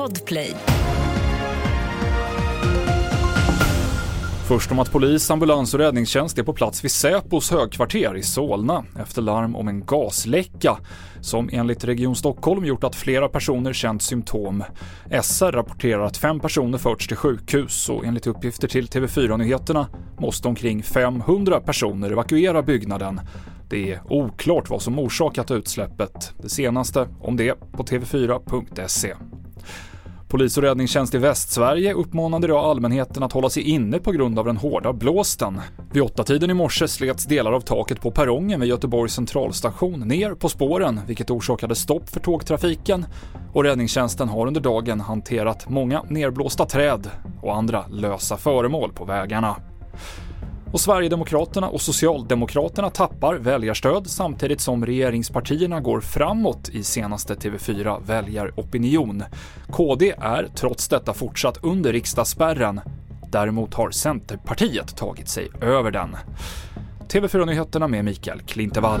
Podplay. Först om att polis, ambulans och räddningstjänst är på plats vid Säpos högkvarter i Solna efter larm om en gasläcka som enligt Region Stockholm gjort att flera personer känt symptom. SR rapporterar att fem personer förts till sjukhus och enligt uppgifter till TV4 Nyheterna måste omkring 500 personer evakuera byggnaden. Det är oklart vad som orsakat utsläppet. Det senaste om det på tv4.se. Polis och räddningstjänst i Västsverige uppmanade idag allmänheten att hålla sig inne på grund av den hårda blåsten. Vid åtta tiden i morse slets delar av taket på perrongen vid Göteborgs centralstation ner på spåren, vilket orsakade stopp för tågtrafiken. Och räddningstjänsten har under dagen hanterat många nerblåsta träd och andra lösa föremål på vägarna. Och Sverigedemokraterna och Socialdemokraterna tappar väljarstöd samtidigt som regeringspartierna går framåt i senaste TV4 väljaropinion. KD är trots detta fortsatt under riksdagsspärren. Däremot har Centerpartiet tagit sig över den. TV4-nyheterna med Mikael Klintevall.